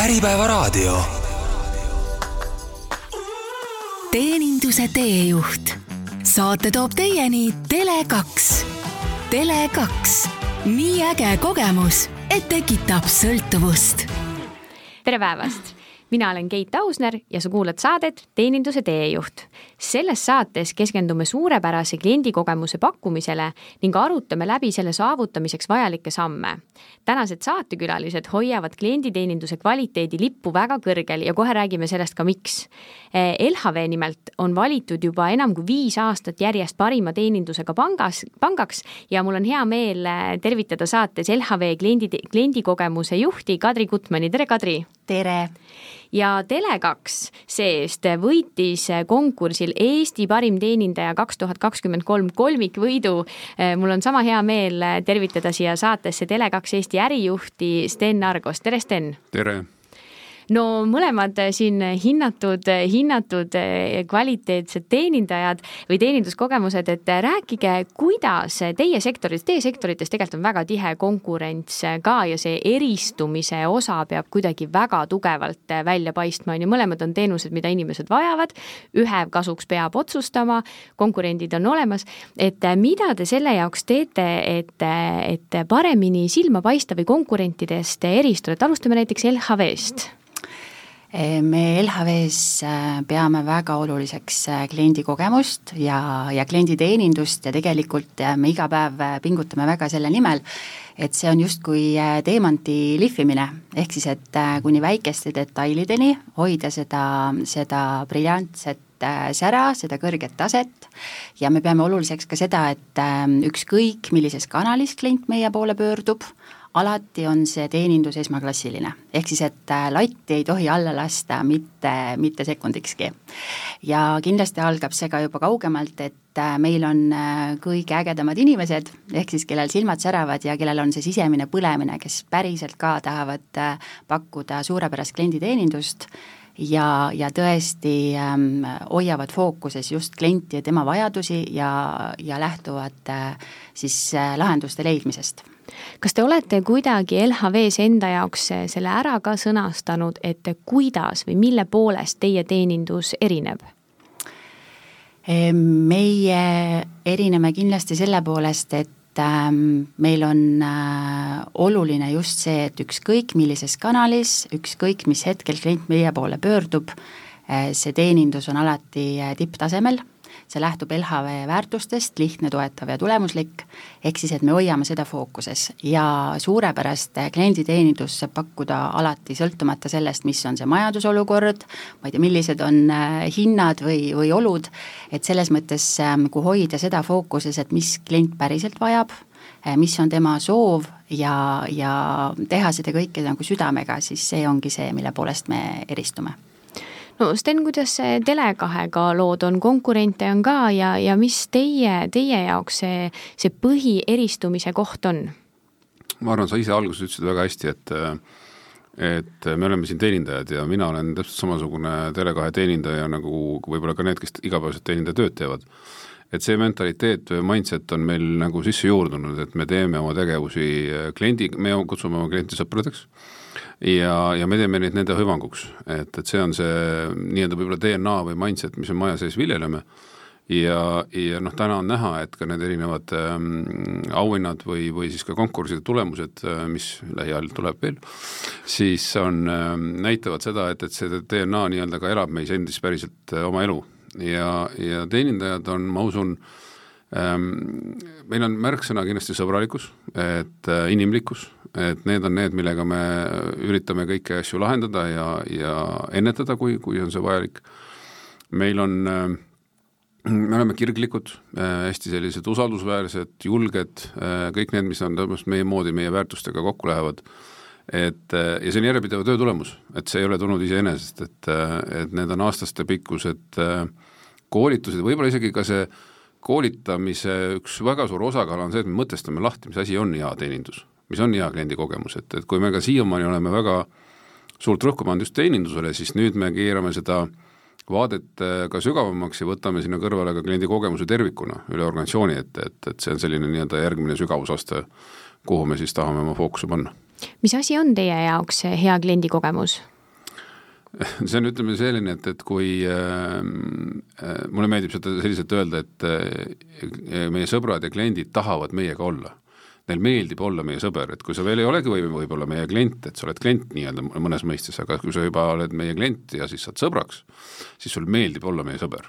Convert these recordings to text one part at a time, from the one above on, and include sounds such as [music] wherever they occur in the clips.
Äripäevaraadio. teeninduse teejuht. saate toob teieni Tele2. Tele2, nii äge kogemus, et tekitab sõltuvust. tere päevast mina olen Keit Ausner ja sa kuulad saadet Teeninduse teejuht. selles saates keskendume suurepärase kliendikogemuse pakkumisele ning arutame läbi selle saavutamiseks vajalikke samme. tänased saatekülalised hoiavad klienditeeninduse kvaliteedi lippu väga kõrgel ja kohe räägime sellest ka, miks. LHV nimelt on valitud juba enam kui viis aastat järjest parima teenindusega pangas, pangaks ja mul on hea meel tervitada saates LHV kliendi, kliendikogemuse juhti Kadri Gutmani, tere Kadri! Tere! ja Tele2 see-eest võitis konkursil Eesti parim teenindaja kaks tuhat kakskümmend kolm kolmikvõidu. mul on sama hea meel tervitada siia saatesse Tele2 Eesti ärijuhti Sten Argos, tere Sten! tere! No mõlemad siin hinnatud, hinnatud kvaliteetsed teenindajad või teeninduskogemused, et rääkige, kuidas teie sektoris, teie sektorites tegelikult on väga tihe konkurents ka ja see eristumise osa peab kuidagi väga tugevalt välja paistma, on ju, mõlemad on teenused, mida inimesed vajavad, ühe kasuks peab otsustama, konkurendid on olemas, et mida te selle jaoks teete, et, et paremini silma paista või konkurentidest eristuda, et alustame näiteks LHV-st me LHV-s äh, peame väga oluliseks äh, kliendi kogemust ja, ja klienditeenindust ja tegelikult me iga päev pingutame väga selle nimel, et see on justkui teemanti lihvimine, ehk siis et kuni väikeste detailideni hoida seda, seda briljantset sära, seda kõrget taset. Ja me peame oluliseks ka seda, et ükskõik millises kanalis klient meie poole pöördub, alati on see teenindus esmaklassiline, ehk siis et äh, latti ei tohi alla lasta mitte, mitte sekundikski. ja kindlasti algab see ka juba kaugemalt, et äh, meil on äh, kõige ägedamad inimesed, ehk siis kellel silmad säravad ja kellel on see sisemine põlemine, kes päriselt ka tahavad pakkuda suurepärast klienditeenindust ja, ja tõesti ähm, hoiavad fookuses just klienti ja tema vajadusi ja, ja lähtuvad äh, siis äh, lahenduste leidmisest kas te olete kuidagi LHV-s enda jaoks selle ära ka sõnastanud, et kuidas või mille poolest teie teenindus erineb? meie erineme kindlasti selle poolest, et ähm, meil on äh, oluline just see, et ükskõik millises kanalis, ükskõik mis hetkel klient meie poole pöördub, äh, see teenindus on alati äh, tipptasemel see lähtub LHV väärtustest, lihtne, toetav ja tulemuslik, ehk siis, et me hoiame seda fookuses. Ja suurepärast klienditeenindust saab pakkuda alati, sõltumata sellest, mis on see majandusolukord, ma ei tea, millised on äh, hinnad või, või olud, et selles mõttes, ähm, kui hoida seda fookuses, et mis klient päriselt vajab, äh, mis on tema soov ja, ja teha seda kõike nagu südamega, siis see ongi see, mille poolest me eristume no Sten, kuidas see Tele2-ga lood on, konkurente on ka ja, ja mis teie, teie jaoks see, see põhieristumise koht on? ma arvan, sa ise alguses ütlesid väga hästi, et et me oleme siin teenindajad ja mina olen täpselt samasugune Tele2 teenindaja nagu võib-olla ka need, kes igapäevaselt teenindajatööd teevad. et see mentaliteet või mindset on meil nagu sisse juurdunud, et me teeme oma tegevusi kliendi, me kutsume oma klienti sõpradeks ja, ja me teeme neid nende hüvanguks, et, et see on see nii-öelda võib-olla DNA või mindset, mis me maja sees viljeleme. Ja, ja noh, täna on näha, et ka need erinevad ähm, auhinnad või, või siis ka konkurside tulemused, äh, mis lähiajal tuleb veel, siis on ähm,, näitavad seda, et, et see DNA nii-öelda ka elab meis endis päriselt äh, oma elu. Ja, ja teenindajad on, ma usun ähm,, meil on märksõna kindlasti sõbralikkus, et äh, inimlikkus et need on need, millega me üritame kõiki asju lahendada ja, ja ennetada, kui, kui on see vajalik. meil on, äh, me oleme kirglikud, äh, hästi sellised usaldusväärsed, julged, äh, kõik need, mis on tõepoolest meie moodi, meie väärtustega kokku lähevad, et ja see on järjepideva töö tulemus, et see ei ole tulnud iseenesest, et, et need on aastastepikkused koolitused, võib-olla isegi ka see koolitamise üks väga suur osakaal on see, et me mõtestame lahti, mis asi on hea teenindus mis on hea kliendi kogemus, et, et kui me ka siiamaani oleme väga suurt rõhku pannud just teenindusele, siis nüüd me keerame seda vaadet äh, ka sügavamaks ja võtame sinna kõrvale ka kliendi kogemuse tervikuna üle organisatsiooni, et, et, et see on selline nii-öelda järgmine sügavusaste, kuhu me siis tahame oma fookuse panna mis asi on teie jaoks hea kliendikogemus? [laughs] see on, ütleme selline, et, et kui äh, äh, mulle meeldib seda selliselt öelda, et äh, meie sõbrad ja kliendid tahavad meiega olla. Neil meeldib olla meie sõber, et kui sa veel ei olegi või võib-olla meie klient, et sa oled klient nii-öelda mõnes mõistes, aga kui sa juba oled meie klient ja siis saad sõbraks, siis sul meeldib olla meie sõber.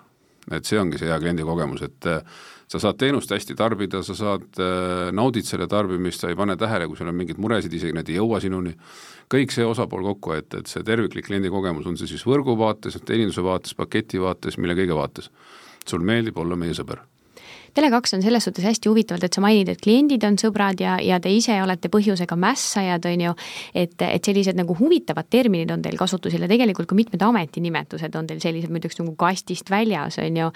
et see ongi see hea kliendi kogemus, et äh, sa saad teenust hästi tarbida, sa saad äh,, naudid selle tarbimist, sa ei pane tähele, kui sul on mingeid muresid, isegi need ei jõua sinuni. Kõik see osapool kokku, et, et see terviklik kliendi kogemus, on see siis võrgu vaates, teeninduse vaates, paketi vaates, mille kõige vaates, sul meeldib olla meie sõber Tele2 on selles suhtes hästi huvitavalt, et sa mainid, et kliendid on sõbrad ja, ja te ise olete põhjusega mässajad, on ju, et, et sellised nagu huvitavad terminid on teil kasutusel ja tegelikult ka mitmed ametinimetused on teil sellised, ma ütleks nagu kastist väljas, on ju.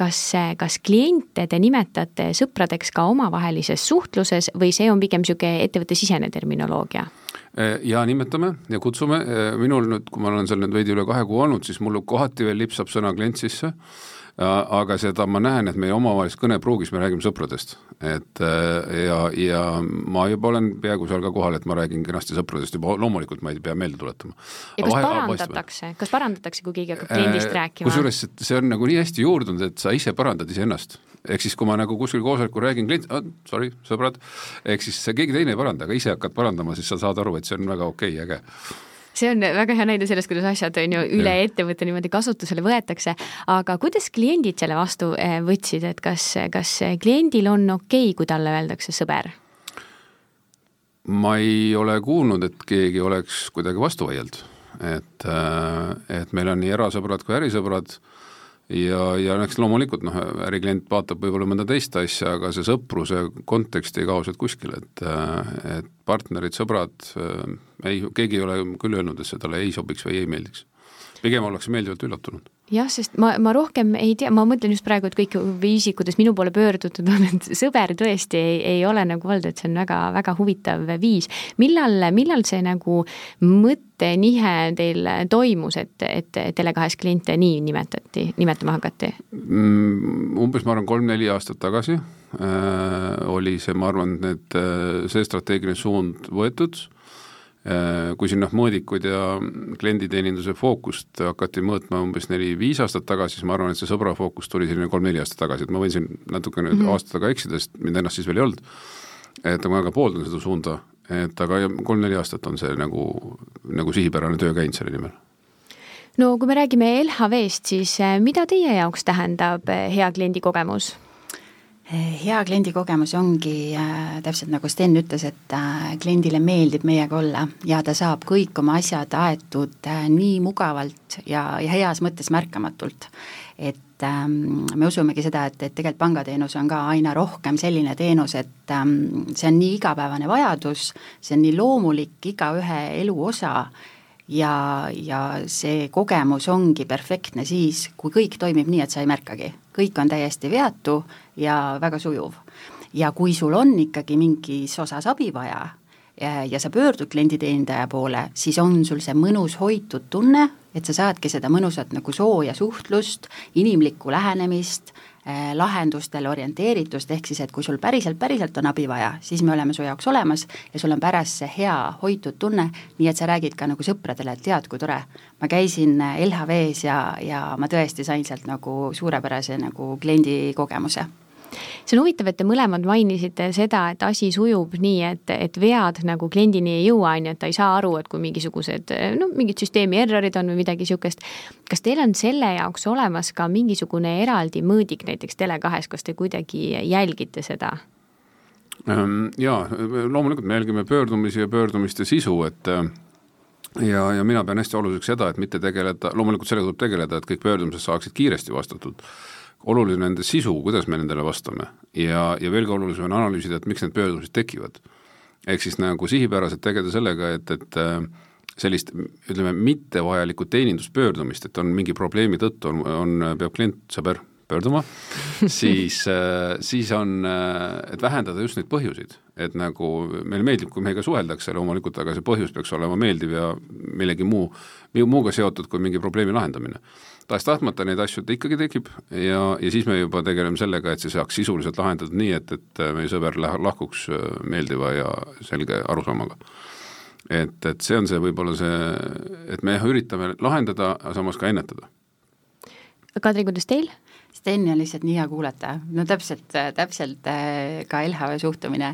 kas, kas kliente te nimetate sõpradeks ka omavahelises suhtluses või see on pigem niisugune ettevõttesisene terminoloogia? Ja nimetame ja kutsume, minul nüüd, kui ma olen seal nüüd veidi üle kahe kuu olnud, siis mul kohati veel lipsab sõna klient sisse aga seda ma näen, et meie omavahelises kõnepruugis me räägime sõpradest. et äh, ja, ja ma juba olen peaaegu seal ka kohal, et ma räägin kenasti sõpradest juba, loomulikult ma ei pea meelde tuletama. ja kas vahe, parandatakse, kas parandatakse, kui keegi hakkab kliendist äh, rääkima? kusjuures see on nagu nii hästi juurdunud, et sa ise parandad iseennast. ehk siis, kui ma nagu kuskil koosolekul räägin klient oh,, sorry, sõbrad, ehk siis keegi teine ei paranda, aga ise hakkad parandama, siis sa saad aru, et see on väga okei okay,, äge see on väga hea näide sellest, kuidas asjad on ju üle ettevõtte niimoodi kasutusele võetakse, aga kuidas kliendid selle vastu eh, võtsid, et kas, kas kliendil on okei okay,, kui talle öeldakse sõber? ma ei ole kuulnud, et keegi oleks kuidagi vastu vaielnud, et, äh, et meil on nii erasõbrad kui ärisõbrad ja, ja eks loomulikult noh, äriklient vaatab võib-olla mõnda teist asja, aga see sõpruse kontekst ei kao sealt kuskile, et, et partnerid, sõbrad, ei, keegi ei ole küll öelnud, et see talle ei sobiks või ei meeldiks. pigem ollakse meeldivalt üllatunud jah, sest ma, ma rohkem ei tea, ma mõtlen just praegu, et kõik viisid, kuidas minu poole pöördutud on, et sõber tõesti ei, ei ole nagu olnud, et see on väga-väga huvitav viis. millal, millal see nagu mõttenihe teil toimus, et, et Tele2-s kliente nii nimetati, nimetama hakati mm,? umbes ma arvan, kolm-neli aastat tagasi äh, oli see, ma arvan, need, äh, see strateegiline suund võetud kui siin noh, mõõdikuid ja klienditeeninduse fookust hakati mõõtma umbes neli-viis aastat tagasi, siis ma arvan, et see sõbra fookus tuli selline kolm-neli aastat tagasi, et ma võin siin natuke nüüd mm -hmm. aastatega eksida, sest mind ennast siis veel ei olnud, et ma väga pooldan seda suunda, et aga kolm-neli aastat on see nagu, nagu sihipärane töö käinud selle nimel no kui me räägime LHV-st, siis äh, mida teie jaoks tähendab äh, hea kliendikogemus? Hea kliendikogemus ongi äh, täpselt nagu Sten ütles, et äh, kliendile meeldib meiega olla ja ta saab kõik oma asjad aetud äh, nii mugavalt ja, ja heas mõttes märkamatult. et ähm, me usumegi seda, et, et tegelikult pangateenus on ka aina rohkem selline teenus, et ähm, see on nii igapäevane vajadus, see on nii loomulik igaühe elu osa ja, ja see kogemus ongi perfektne siis, kui kõik toimib nii, et sa ei märkagi. kõik on täiesti veatu ja väga sujuv. ja kui sul on ikkagi mingis osas abi vaja ja, ja sa pöördud klienditeenindaja poole, siis on sul see mõnus hoitud tunne, et sa saadki seda mõnusat nagu sooja suhtlust, inimlikku lähenemist äh,, lahendustele orienteeritust, ehk siis et kui sul päriselt, päriselt on abi vaja, siis me oleme su jaoks olemas ja sul on pärast see hea hoitud tunne, nii et sa räägid ka nagu sõpradele, et tead, kui tore. ma käisin LHV-s ja, ja ma tõesti sain sealt nagu suurepärase nagu kliendikogemuse see on huvitav, et te mõlemad mainisite seda, et asi sujub nii, et, et vead nagu kliendini ei jõua, on ju, et ta ei saa aru, et kui mingisugused no mingid süsteemi errorid on või midagi niisugust. kas teil on selle jaoks olemas ka mingisugune eraldi mõõdik näiteks Tele2-s, kas te kuidagi jälgite seda? Ehm, jaa, loomulikult me jälgime pöördumisi ja pöördumiste sisu, et ja, ja mina pean hästi oluliseks seda, et mitte tegeleda, loomulikult sellega tuleb tegeleda, et kõik pöördumised saaksid kiiresti vastatud oluline on nende sisu, kuidas me nendele vastame ja, ja veelgi olulisem on analüüsida, et miks need pöördumised tekivad. ehk siis nagu sihipäraselt tegeleda sellega, et, et äh, sellist ütleme, mittevajalikku teeninduspöördumist, et on mingi probleemi tõttu on, on, peab klient, sõber, pöörduma siis, äh, siis on, äh, et vähendada just neid põhjuseid, et nagu meile meeldib, kui meiega suheldakse loomulikult, aga see põhjus peaks olema meeldiv ja millegi muu, muuga seotud kui mingi probleemi lahendamine tahes-tahtmata neid asju ikkagi tekib ja, ja siis me juba tegeleme sellega, et see saaks sisuliselt lahendatud nii, et, et meie sõber läheb, lahkuks äh, meeldiva ja selge arusaamaga et, et see on see võib-olla see, et me üritame lahendada, aga samas ka ennetada. Kadri, kuidas teil? Steni on lihtsalt nii hea kuulata, no täpselt, täpselt äh, ka LHV suhtumine,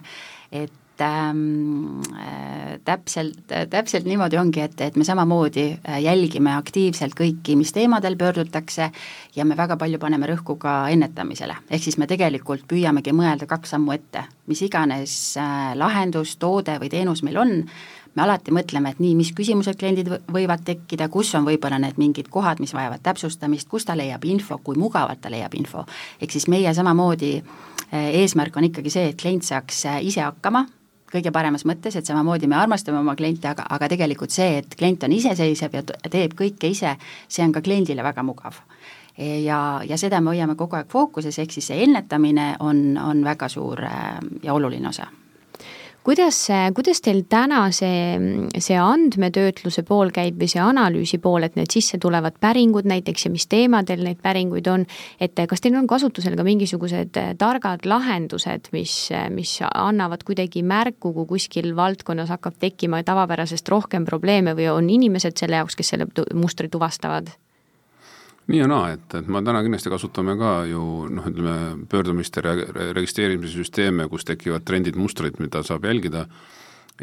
et ähm, äh, täpselt, täpselt niimoodi ongi, et, et me samamoodi äh, jälgime aktiivselt kõiki, mis teemadel pöördutakse ja me väga palju paneme rõhku ka ennetamisele. ehk siis me tegelikult püüamegi mõelda kaks sammu ette, mis iganes lahendus, toode või teenus meil on, me alati mõtleme, et nii, mis küsimused kliendid võivad tekkida, kus on võib-olla need mingid kohad, mis vajavad täpsustamist, kus ta leiab info, kui mugavalt ta leiab info. ehk siis meie samamoodi eesmärk on ikkagi see, et klient saaks ise hakkama, kõige paremas mõttes, et samamoodi me armastame oma kliente, aga, aga tegelikult see, et klient on iseseisev ja teeb kõike ise, see on ka kliendile väga mugav. ja, ja seda me hoiame kogu aeg fookuses, ehk siis see ennetamine on, on väga suur äh, ja oluline osa kuidas, kuidas teil täna see, see andmetöötluse pool käib või see analüüsi pool, et need sisse tulevad päringud näiteks ja mis teemadel neid päringuid on, et kas teil on kasutusel ka mingisugused targad lahendused, mis, mis annavad kuidagi märku, kui kuskil valdkonnas hakkab tekkima tavapärasest rohkem probleeme või on inimesed selle jaoks, kes selle mustri tuvastavad? Nii ja naa, et, et me täna kindlasti kasutame ka ju noh, ütleme pöördumiste re registreerimise süsteeme, kus tekivad trendid, mustrid, mida saab jälgida.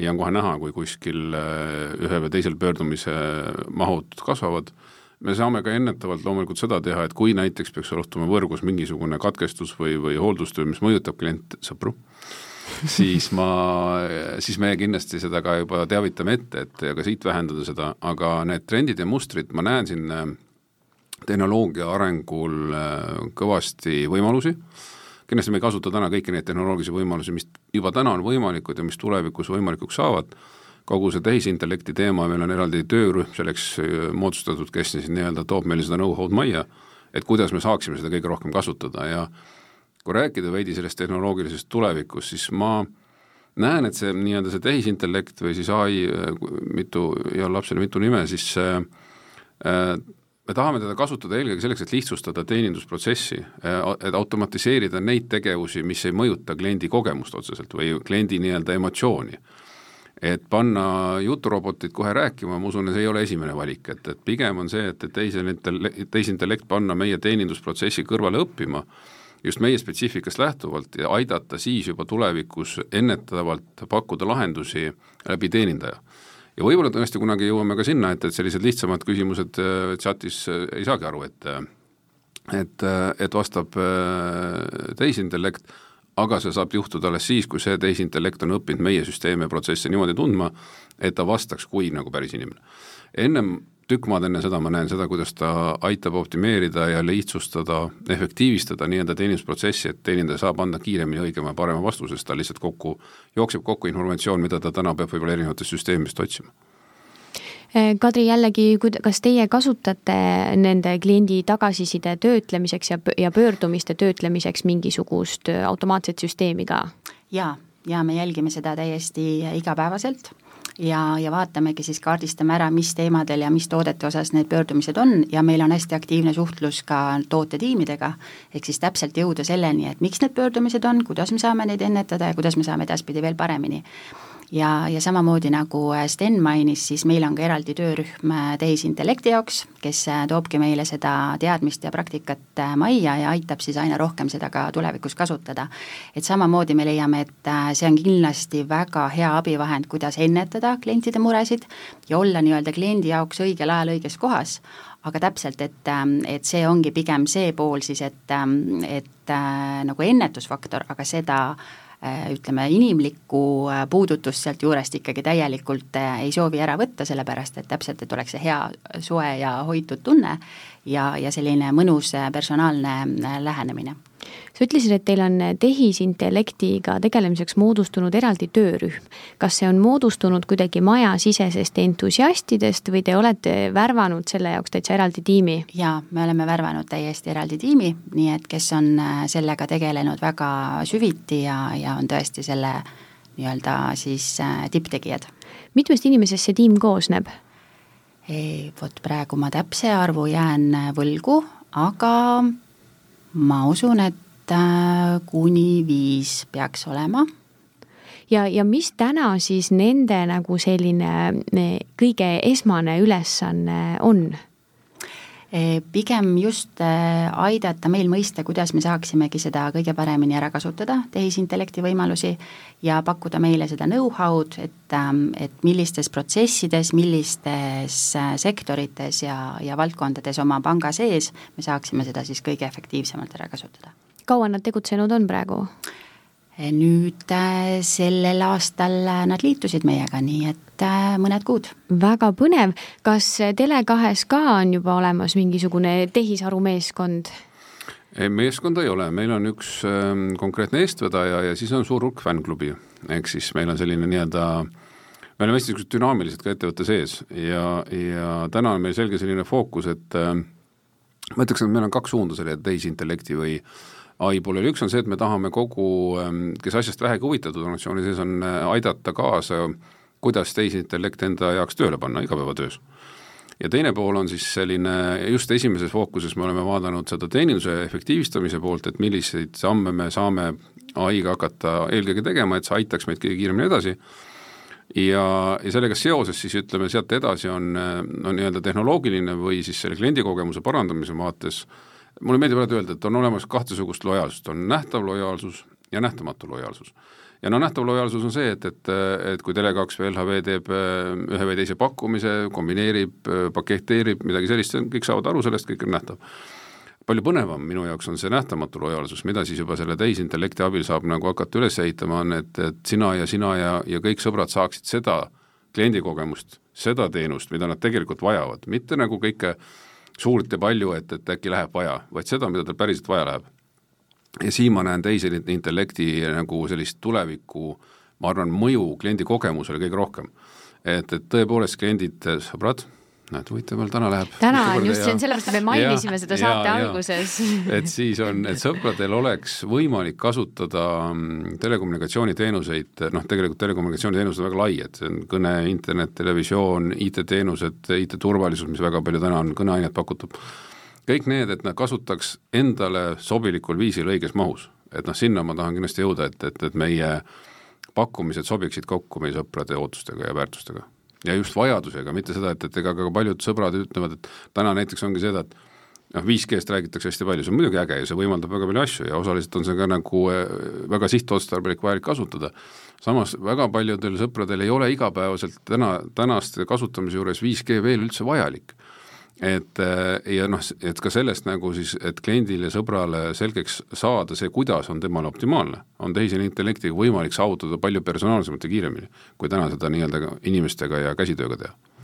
Ja on kohe näha, kui kuskil äh, ühe või teisel pöördumise mahud kasvavad, me saame ka ennetavalt loomulikult seda teha, et kui näiteks peaks juhtuma võrgus mingisugune katkestus või, või hooldustöö, mis mõjutab klientsõpru, [laughs] siis ma, siis me kindlasti seda ka juba teavitame ette, et ka siit vähendada seda, aga need trendid ja mustrid, ma näen siin äh, tehnoloogia arengul äh, kõvasti võimalusi, kindlasti me ei kasuta täna kõiki neid tehnoloogilisi võimalusi, mis juba täna on võimalikud ja mis tulevikus võimalikuks saavad, kogu see tehisintellekti teema, meil on eraldi töörühm selleks äh, moodustatud, kes siis nii-öelda toob meile seda know-how'd majja, et kuidas me saaksime seda kõige rohkem kasutada ja kui rääkida veidi sellest tehnoloogilisest tulevikust, siis ma näen, et see nii-öelda see tehisintellekt või siis ai, äh, mitu, heal lapsel mitu nime, siis äh, me tahame teda kasutada eelkõige selleks, et lihtsustada teenindusprotsessi, et automatiseerida neid tegevusi, mis ei mõjuta kliendi kogemust otseselt või kliendi nii-öelda emotsiooni. et panna juturobotid kohe rääkima, ma usun, see ei ole esimene valik, et, et pigem on see, et, et tehisintellekt, tehisintellekt panna meie teenindusprotsessi kõrvale õppima, just meie spetsiifikast lähtuvalt ja aidata siis juba tulevikus ennetavalt pakkuda lahendusi läbi teenindaja ja võib-olla tõesti kunagi jõuame ka sinna, et, et sellised lihtsamad küsimused äh, chatis äh, ei saagi aru, et et, et vastab äh, tehisintellekt, aga see saab juhtuda alles siis, kui see tehisintellekt on õppinud meie süsteeme ja protsesse niimoodi tundma, et ta vastaks kui nagu päris inimene. ennem tükk maad enne seda ma näen seda, kuidas ta aitab optimeerida ja lihtsustada, efektiivistada nii-öelda teenindusprotsessi, et teenindaja saab anda kiiremini õigema ja parema vastuse, sest ta lihtsalt kokku, jookseb kokku informatsioon, mida ta täna peab võib-olla erinevatest süsteemidest otsima. Eh, Kadri, jällegi, kas teie kasutate nende kliendi tagasiside töötlemiseks ja, ja pöördumiste töötlemiseks mingisugust automaatset süsteemi ka? jaa, ja me jälgime seda täiesti igapäevaselt ja, ja vaatamegi siis, kaardistame ära, mis teemadel ja mis toodete osas need pöördumised on. Ja meil on hästi aktiivne suhtlus ka tootetiimidega, ehk siis täpselt jõuda selleni, et miks need pöördumised on, kuidas me saame neid ennetada ja kuidas me saame edaspidi veel paremini ja, ja samamoodi nagu äh, Sten mainis, siis meil on ka eraldi töörühm äh, tehisintellekti jaoks, kes äh, toobki meile seda teadmist ja praktikat majja ja aitab siis aina rohkem seda ka tulevikus kasutada. et samamoodi me leiame, et see on kindlasti väga hea abivahend, kuidas ennetada klientide muresid ja olla nii-öelda kliendi jaoks õigel ajal õiges kohas, aga täpselt, et, ähm, et see ongi pigem see pool siis, et, ähm, et nagu ennetusfaktor, aga seda Äh, ütleme, inimlikku äh, puudutust sealt juurest ikkagi täielikult äh, ei soovi ära võtta, sellepärast et täpselt, et oleks see hea soe ja hoitud tunne ja, ja selline mõnus personaalne lähenemine sa ütlesid, et teil on tehisintellektiga tegelemiseks moodustunud eraldi töörühm. kas see on moodustunud kuidagi majasisesest entusiastidest või te olete värvanud selle jaoks täitsa eraldi tiimi? jaa, me oleme värvanud täiesti eraldi tiimi, nii et kes on äh, sellega tegelenud väga süviti ja, ja on tõesti selle nii-öelda siis äh, tipptegijad. mitmest inimesest see tiim koosneb? Vot praegu ma täpse arvu jään võlgu, aga ma usun, et äh, kuni viis peaks olema. ja, ja mis täna siis nende nagu selline kõige esmane ülesanne on? Eh, pigem just eh, aidata meil mõista, kuidas me saaksimegi seda kõige paremini ära kasutada, tehisintellekti võimalusi, ja pakkuda meile seda know-how'd, et, ähm, et millistes protsessides, millistes äh, sektorites ja, ja valdkondades oma panga sees me saaksime seda siis kõige efektiivsemalt ära kasutada. kaua nad tegutsenud on praegu? Eh, nüüd äh, sellel aastal äh, nad liitusid meiega, nii et äh, mõned kuud. väga põnev, kas Tele2-s ka on juba olemas mingisugune tehisarumeeskond? ei, meeskonda ei ole, meil on üks äh, konkreetne eestvedaja ja siis on suur hulk fännklubi, ehk siis meil on selline nii-öelda me oleme hästi niisugused dünaamilised ka ettevõtte sees ja, ja täna on meil selge selline fookus, et äh, ma ütleks, et meil on kaks suunda selle tehisintellekti või äh, ai pooleli, üks on see, et me tahame kogu, ähm, kes asjast vähegi huvitatud organisatsiooni sees on, äh, aidata kaasa, kuidas tehisintellekt enda jaoks tööle panna igapäevatöös. ja teine pool on siis selline, just esimeses fookuses me oleme vaadanud seda teeninduse efektiivistamise poolt, et milliseid samme me saame ai-ga hakata eelkõige tegema, et see aitaks meid kõige kiiremini edasi, ja, ja sellega seoses siis ütleme, sealt edasi on, on nii-öelda tehnoloogiline või siis selle kliendikogemuse parandamise vaates äh, mulle meeldib alati öelda, et on olemas kahtesugust lojaalsust, on nähtav lojaalsus ja nähtamatu lojaalsus. ja no nähtav lojaalsus on see, et, et, et kui Tele2 või LHV teeb äh, ühe või teise pakkumise, kombineerib, äh, paketeerib, midagi sellist, kõik saavad aru sellest, kõik on nähtav. palju põnevam minu jaoks on see nähtamatu lojaalsus, mida siis juba selle tehisintellekti abil saab nagu hakata üles ehitama, on, et, et sina ja sina ja, ja kõik sõbrad saaksid seda kliendikogemust, seda teenust, mida nad tegelikult vajavad, mitte nagu kõike suurt ja palju, et, et äkki läheb vaja, vaid seda, mida tal päriselt vaja läheb. ja siin ma näen tehisintellekti nagu sellist tuleviku, ma arvan, mõju kliendi kogemusele kõige rohkem. et, et tõepoolest kliendid, sõbrad, näed, huvitav veel täna läheb. täna on just, see on sellepärast, et me mainisime ja, seda saate ja, alguses. [laughs] et siis on, et sõpradel oleks võimalik kasutada mm, telekommunikatsiooniteenuseid, noh, tegelikult telekommunikatsiooniteenused on väga lai, et see on kõne, internet, televisioon, IT-teenused, IT-turvalisus, mis väga palju täna on kõneainet pakutud, kõik need, et nad kasutaks endale sobilikul viisil õiges mahus. et noh, sinna ma tahan kindlasti jõuda, et, et, et meie pakkumised sobiksid kokku meie sõprade ootustega ja väärtustega ja just vajadusega, mitte seda, et, et ega ka paljud sõbrad ütlevad, et täna näiteks ongi seda, et noh, 5G-st räägitakse hästi palju, see on muidugi äge ja see võimaldab väga palju asju ja osaliselt on see ka nagu eh, väga sihtotstarbelik vajalik kasutada. samas väga paljudel sõpradel ei ole igapäevaselt täna, tänaste kasutamise juures 5G veel üldse vajalik et äh, ja noh, et ka sellest nagu siis, et kliendile, sõbrale selgeks saada see, kuidas on temale optimaalne, on tehisintellektiga võimalik saavutada palju personaalsemalt ja kiiremini, kui täna seda nii-öelda inimestega ja käsitööga teha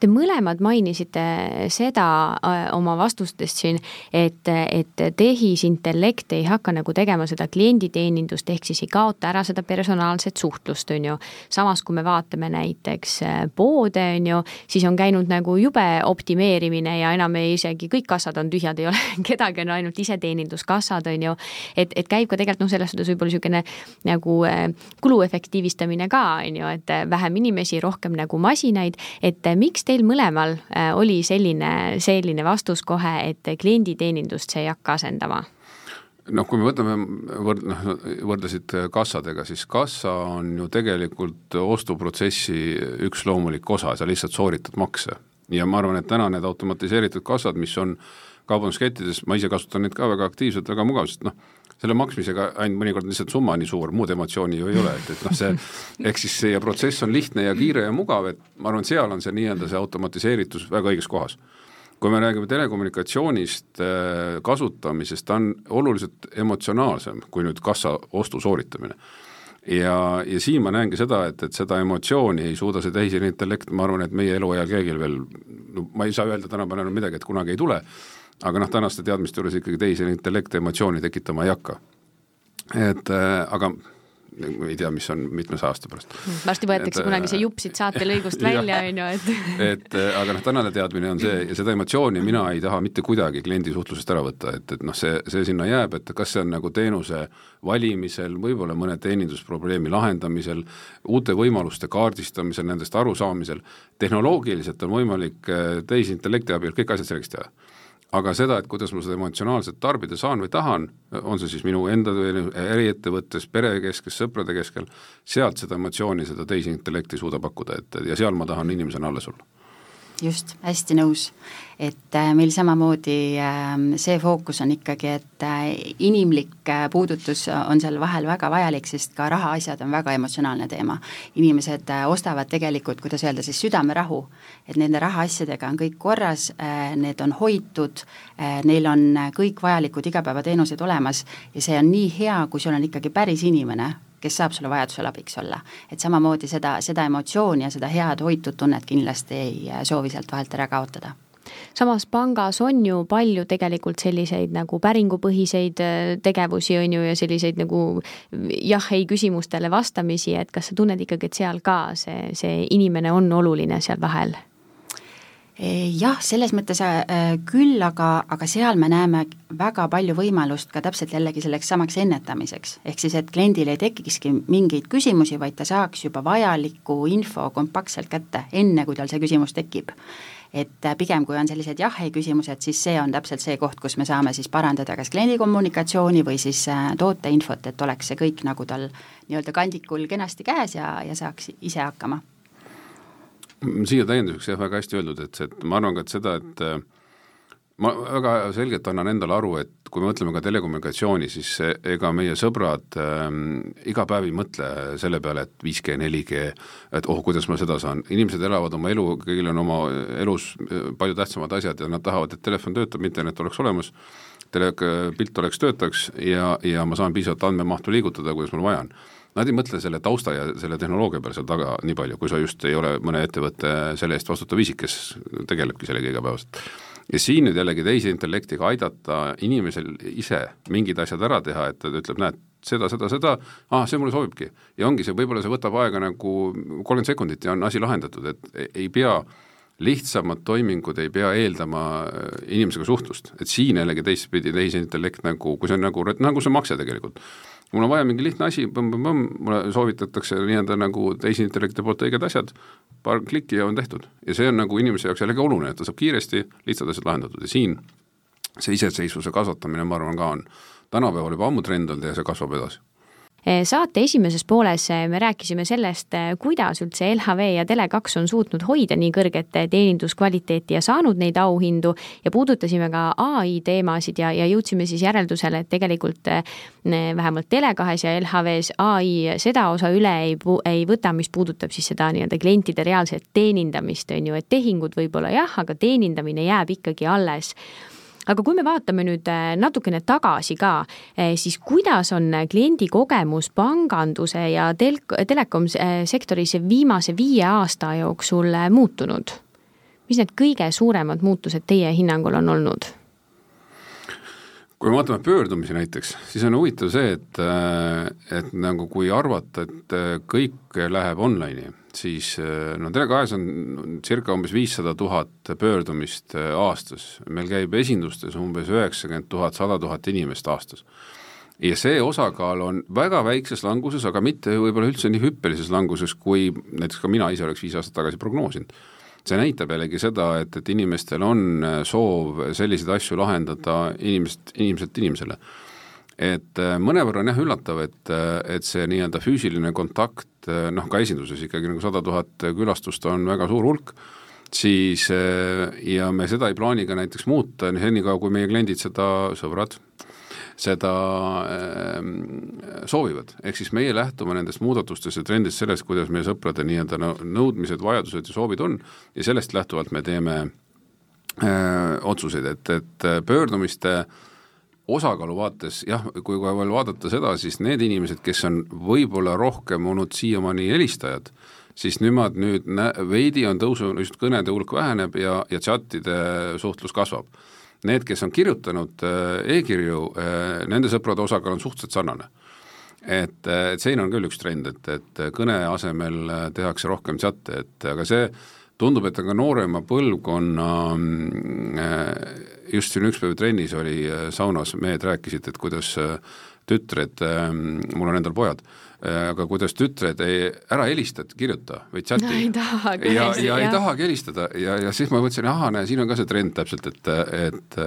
Te mõlemad mainisite seda äh, oma vastustest siin, et, et tehisintellekt ei hakka nagu tegema seda klienditeenindust, ehk siis ei kaota ära seda personaalset suhtlust, on ju. samas, kui me vaatame näiteks äh, poode, on ju, siis on käinud nagu jube optimeerimine ja enam ei isegi kõik kassad on tühjad, ei ole [laughs] kedagi, on ainult iseteeninduskassad, on ju. et, et käib ka tegelikult noh, selles suhtes võib-olla niisugune nagu äh, kulu efektiivistamine ka, on ju, et vähem inimesi, rohkem nagu masinaid, et miks teil mõlemal äh, oli selline, selline vastus kohe, et klienditeenindust see ei hakka asendama? noh, kui me võtame võrd-, noh, võrdlesid kassadega, siis kassa on ju tegelikult ostuprotsessi üks loomulik osa, sa lihtsalt sooritad makse. ja ma arvan, et täna need automatiseeritud kassad, mis on kaubanduskettides, ma ise kasutan neid ka väga aktiivselt, väga mugav, sest noh, selle maksmisega ainult mõnikord lihtsalt summa nii suur, muud emotsiooni ju ei ole, et, et noh, see [laughs] ehk siis see protsess on lihtne ja kiire ja mugav, et ma arvan, et seal on see nii-öelda see automatiseeritus väga õiges kohas. kui me räägime telekommunikatsioonist äh, kasutamisest, ta on oluliselt emotsionaalsem kui nüüd kassa ostu sooritamine ja, ja siin ma näengi seda, et, et seda emotsiooni ei suuda see tehisintellekt, ma arvan, et meie eluajal keegi veel, no ma ei saa öelda tänapäeval enam midagi, et kunagi ei tule, aga noh, tänaste teadmiste juures ikkagi tehisintellekt emotsiooni tekitama ei hakka. et äh, aga ei tea, mis on mitmesaja aasta pärast. varsti võetakse et, kunagi see jupp siit saatelõigust [laughs] välja, on ju, et [laughs] et äh, aga noh, tänane teadmine on see ja seda emotsiooni mina ei taha mitte kuidagi kliendi suhtlusest ära võtta, et, et noh, see, see sinna jääb, et kas see on nagu teenuse valimisel, võib-olla mõne teenindusprobleemi lahendamisel, uute võimaluste kaardistamisel, nendest arusaamisel, tehnoloogiliselt on võimalik äh, tehisintellekti abil kõik asjad selgeks teha aga seda, et kuidas ma seda emotsionaalselt tarbida saan või tahan, on see siis minu enda äriettevõttes, pere keskes, sõprade keskel, sealt seda emotsiooni, seda tehisintellekti suuda pakkuda, et ja seal ma tahan inimesena alles olla just, hästi nõus. et äh, meil samamoodi ähm, see fookus on ikkagi, et äh, inimlik äh, puudutus on seal vahel väga vajalik, sest ka rahaasjad on väga emotsionaalne teema. inimesed ostavad tegelikult, kuidas öelda siis, südamerahu, et nende rahaasjadega on kõik korras, need on hoitud, neil on kõik vajalikud igapäevateenused olemas ja see on nii hea, kui sul on ikkagi päris inimene, kes saab sulle vajadusel abiks olla. et samamoodi seda, seda emotsiooni ja seda head hoitud tunnet kindlasti ei äh, soovi sealt vahelt ära kaotada samas pangas on ju palju tegelikult selliseid nagu päringupõhiseid äh, tegevusi, on ju, ja selliseid nagu jah-ei küsimustele vastamisi, et kas sa tunned ikkagi, et seal ka see, see inimene on oluline seal vahel? Jah, selles mõttes äh, küll, aga, aga seal me näeme väga palju võimalust ka täpselt jällegi selleks samaks ennetamiseks. ehk siis, et kliendil ei tekikski mingeid küsimusi, vaid ta saaks juba vajaliku info kompaktselt kätte, enne kui tal see küsimus tekib. et äh, pigem, kui on sellised jah-ei küsimused, siis see on täpselt see koht, kus me saame siis parandada kas kliendi kommunikatsiooni või siis äh, tooteinfot, et oleks see kõik nagu tal nii-öelda kandikul kenasti käes ja, ja saaks ise hakkama siia täienduseks jah, väga hästi öeldud, et see, et ma arvan ka, et seda, et äh, ma väga selgelt annan endale aru, et kui me mõtleme ka telekommunikatsiooni, siis ega meie sõbrad ähm, iga päev ei mõtle selle peale, et 5G, 4G, et oh, kuidas ma seda saan, inimesed elavad oma elu, kõigil on oma elus äh, palju tähtsamad asjad ja nad tahavad, et telefon töötab, internet oleks olemas, tele-, pilt oleks, töötaks ja, ja ma saan piisavalt andmemahtu liigutada, kuidas mul vaja on nad ei mõtle selle tausta ja selle tehnoloogia peale seal taga nii palju, kui sa just ei ole mõne ettevõtte selle eest vastutav isik, kes tegelebki sellega igapäevaselt. ja siin nüüd jällegi tehisintellektiga aidata inimesel ise mingid asjad ära teha, et ta ütleb, näed, seda, seda, seda, aa, see mulle sobibki. ja ongi see, võib-olla see võtab aega nagu kolmkümmend sekundit ja on asi lahendatud, et ei pea lihtsamad toimingud ei pea eeldama inimesega suhtlust, et siin jällegi teistpidi tehisintellekt nagu, kui see on nagu, nagu see makse tegelikult mul on vaja mingi lihtne asi, mulle soovitatakse nii-öelda nagu tehisintellekti poolt õiged asjad, paar klikki ja on tehtud. ja see on nagu inimese jaoks jällegi oluline, et ta saab kiiresti lihtsad asjad lahendatud. Ja siin see iseseisvuse kasvatamine, ma arvan, ka on. Tänapäeval juba ammu trend olnud ja see kasvab edasi saate esimeses pooles eh, me rääkisime sellest, eh, kuidas üldse LHV ja Tele2 on suutnud hoida nii kõrget teeninduskvaliteeti ja saanud neid auhindu. Ja puudutasime ka ai teemasid ja, ja jõudsime siis järeldusele, et tegelikult vähemalt Tele2-s ja LHV-s ai seda osa üle ei, ei võta, mis puudutab siis seda nii-öelda klientide reaalset teenindamist, on ju, et tehingud võib-olla jah, aga teenindamine jääb ikkagi alles aga kui me vaatame nüüd äh, natukene tagasi ka, äh, siis kuidas on kliendi kogemus panganduse ja tel-, telekom äh, sektoris viimase viie aasta jooksul muutunud? mis need kõige suuremad muutused teie hinnangul on olnud? kui me vaatame pöördumisi näiteks, siis on huvitav see, et, et nagu kui arvata, et kõik läheb online'i, siis no Tele2-s on circa umbes viissada tuhat pöördumist aastas, meil käib esindustes umbes üheksakümmend tuhat, sada tuhat inimest aastas. ja see osakaal on väga väikses languses, aga mitte võib-olla üldse nii hüppelises languses, kui näiteks ka mina ise oleks viis aastat tagasi prognoosinud see näitab jällegi seda, et, et inimestel on äh, soov selliseid asju lahendada inimesest, inimeselt inimesele. Et äh, mõnevõrra on jah üllatav, et, äh, et see nii-öelda füüsiline kontakt, noh ka esinduses ikkagi nagu sada tuhat külastust on väga suur hulk, siis ja me seda ei plaani ka näiteks muuta, senikaua kui meie kliendid seda, sõbrad, seda äh, soovivad, ehk siis meie lähtume nendest muudatustest ja trendist sellest, kuidas meie sõprade nii-öelda nõudmised, vajadused ja soovid on ja sellest lähtuvalt me teeme äh, otsuseid, et, et pöördumiste osakaalu vaates jah, kui kohe veel vaadata seda, siis need inimesed, kes on võib-olla rohkem olnud siiamaani helistajad, siis nemad nüüd nä-, veidi on tõusunud, just kõnede hulk väheneb ja, ja chatide suhtlus kasvab need, kes on kirjutanud äh, e-kirju, äh, nende sõprade osakaal on suhteliselt sarnane. et, äh, et siin on küll üks trend, et, et kõne asemel tehakse rohkem chat'e, et aga see tundub, et ka noorema põlvkonna just siin üks päev trennis oli saunas, mehed rääkisid, et kuidas tütred, mul on endal pojad, aga kuidas tütred ei, ära helista, kirjuta või chati. ei taha ja, ja, ja ei tahagi helistada ja, ja siis ma mõtlesin, ahah, näe, siin on ka see trend täpselt, et, et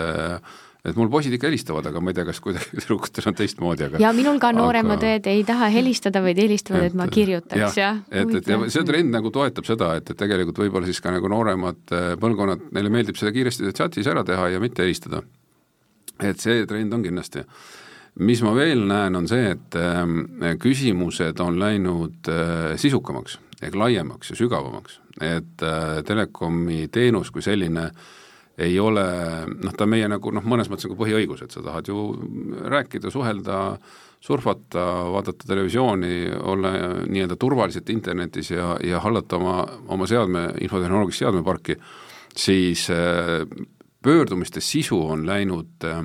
et mul poisid ikka helistavad, aga ma ei tea, kas kuidagi [laughs] tüdrukutel on teistmoodi, aga ja minul ka nooremad aga... õed ei taha helistada, vaid helistavad, et ma kirjutaks ja, ja. et, et ja see trend nagu toetab seda, et, et tegelikult võib-olla siis ka nagu nooremad äh, põlvkonnad, neile meeldib seda kiiresti chatis ära teha ja mitte helistada. et see trend on kindlasti. mis ma veel näen, on see, et äh, küsimused on läinud äh, sisukamaks ehk laiemaks ja sügavamaks, et äh, telekomi teenus kui selline äh, ei ole noh, ta meie nagu noh, mõnes mõttes nagu põhiõigus, et sa tahad ju rääkida, suhelda, surfata, vaadata televisiooni, olla nii-öelda turvaliselt internetis ja, ja hallata oma, oma seadme, infotehnoloogilist seadmeparki, siis äh, pöördumiste sisu on läinud äh,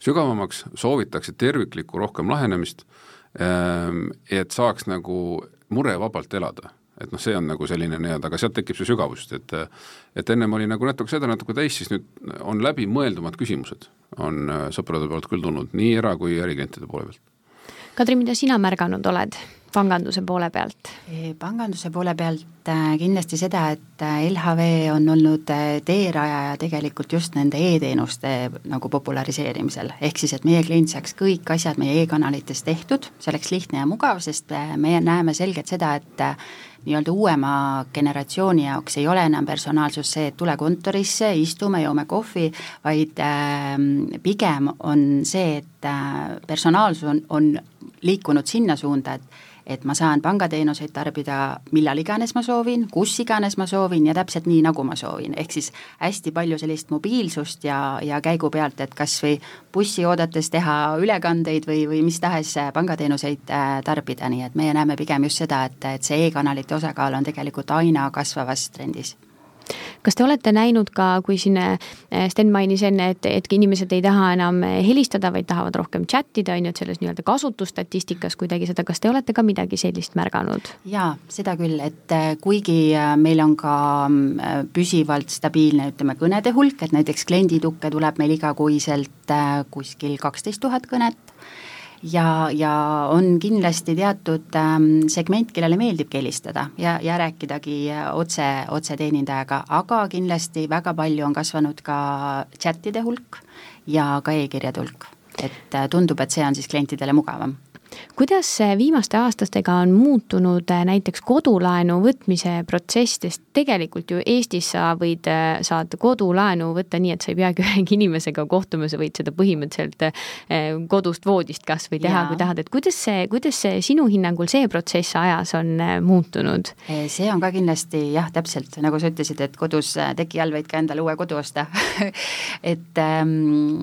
sügavamaks, soovitakse terviklikku rohkem lahenemist, äh, et saaks nagu murevabalt elada et noh, see on nagu selline nii-öelda, aga sealt tekib see sügavus, et et ennem oli nagu natuke seda, natuke teist, siis nüüd on läbimõeldumad küsimused, on äh, sõprade poolt küll tulnud, nii era- kui äriklientide poole pealt. Kadri, mida sina märganud oled panganduse poole pealt? panganduse poole pealt äh, kindlasti seda, et äh, LHV on olnud teerajaja tegelikult just nende e-teenuste nagu populariseerimisel, ehk siis, et meie klient saaks kõik asjad meie e-kanalites tehtud, see oleks lihtne ja mugav, sest meie näeme selgelt seda, et nii-öelda uuema generatsiooni jaoks ei ole enam personaalsus see, et tule kontorisse, istume, joome kohvi, vaid äh, pigem on see, et äh, personaalsus on, on liikunud sinna suunda, et et ma saan pangateenuseid tarbida millal iganes ma soovin, kus iganes ma soovin ja täpselt nii, nagu ma soovin, ehk siis hästi palju sellist mobiilsust ja, ja käigu pealt, et kas või bussi oodates teha ülekandeid või, või mis tahes pangateenuseid äh, tarbida, nii et meie näeme pigem just seda, et, et see e-kanalite osakaal on tegelikult aina kasvavas trendis kas te olete näinud ka, kui siin äh, Sten mainis enne, et, et inimesed ei taha enam helistada, vaid tahavad rohkem chat ida, on ju, et selles nii-öelda kasutusstatistikas kuidagi seda, kas te olete ka midagi sellist märganud? jaa, seda küll, et äh, kuigi meil on ka püsivalt stabiilne, ütleme, kõnede hulk, et näiteks klienditukke tuleb meil igakuiselt kuskil kaksteist tuhat kõnet, ja, ja on kindlasti teatud ähm, segment, kellele meeldibki helistada ja, ja rääkidagi otse, otseteenindajaga, aga kindlasti väga palju on kasvanud ka chat'ide hulk ja ka e-kirjade hulk. et äh, tundub, et see on siis klientidele mugavam kuidas viimaste aastatega on muutunud äh, näiteks kodulaenu võtmise protsess, sest tegelikult ju Eestis sa võid, äh, saad kodulaenu võtta nii, et sa ei peagi [laughs] ühegi inimesega kohtuma, sa võid seda põhimõtteliselt äh, kodust voodist kas või teha, kui tahad, et kuidas see, kuidas see sinu hinnangul see protsess ajas on muutunud? see on ka kindlasti jah, täpselt nagu sa ütlesid, et kodus teki all võid ka endale uue kodu osta. [laughs] Et ähm,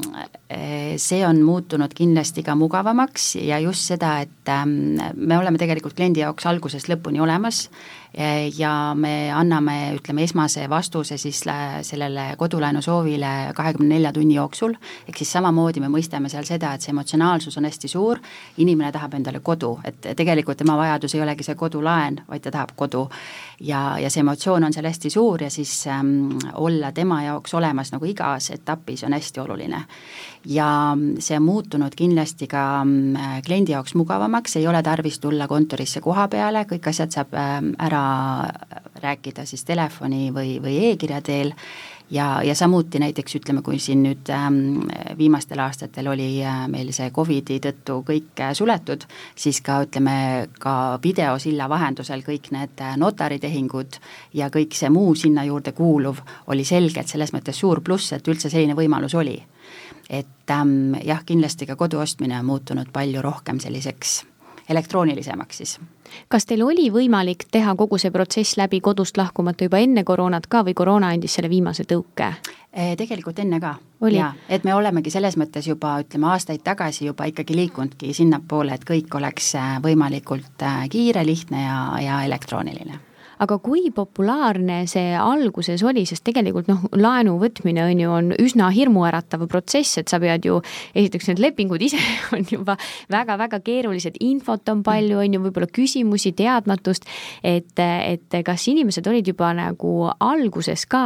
see on muutunud kindlasti ka mugavamaks ja just see, seda, et ähm, me oleme tegelikult kliendi jaoks algusest lõpuni olemas ja me anname, ütleme, esmase vastuse siis sellele kodulaenu soovile kahekümne nelja tunni jooksul, ehk siis samamoodi me mõistame seal seda, et see emotsionaalsus on hästi suur, inimene tahab endale kodu, et tegelikult tema vajadus ei olegi see kodulaen, vaid ta tahab kodu. ja, ja see emotsioon on seal hästi suur ja siis ähm, olla tema jaoks olemas nagu igas etapis on hästi oluline. ja see on muutunud kindlasti ka äh, kliendi jaoks mugavamaks, ei ole tarvis tulla kontorisse koha peale, kõik asjad saab äh, ära rääkida siis telefoni või, või e-kirja teel ja, ja samuti näiteks ütleme, kui siin nüüd ähm, viimastel aastatel oli äh, meil see Covidi tõttu kõik äh, suletud, siis ka ütleme, ka videosilla vahendusel kõik need äh, notaritehingud ja kõik see muu sinna juurde kuuluv oli selgelt selles mõttes suur pluss, et üldse selline võimalus oli. et ähm, jah, kindlasti ka kodu ostmine on muutunud palju rohkem selliseks elektroonilisemaks siis kas teil oli võimalik teha kogu see protsess läbi kodust lahkumata juba enne koroonat ka või koroona andis selle viimase tõuke? Eh, tegelikult enne ka. jaa, et me olemegi selles mõttes juba ütleme aastaid tagasi juba ikkagi liikunudki sinnapoole, et kõik oleks eh, võimalikult eh, kiire, lihtne ja, ja elektrooniline aga kui populaarne see alguses oli, sest tegelikult noh, laenu võtmine on ju, on üsna hirmuäratav protsess, et sa pead ju, esiteks need lepingud ise [laughs] on juba väga-väga keerulised, infot on palju, on ju, võib-olla küsimusi, teadmatust, et, et kas inimesed olid juba nagu alguses ka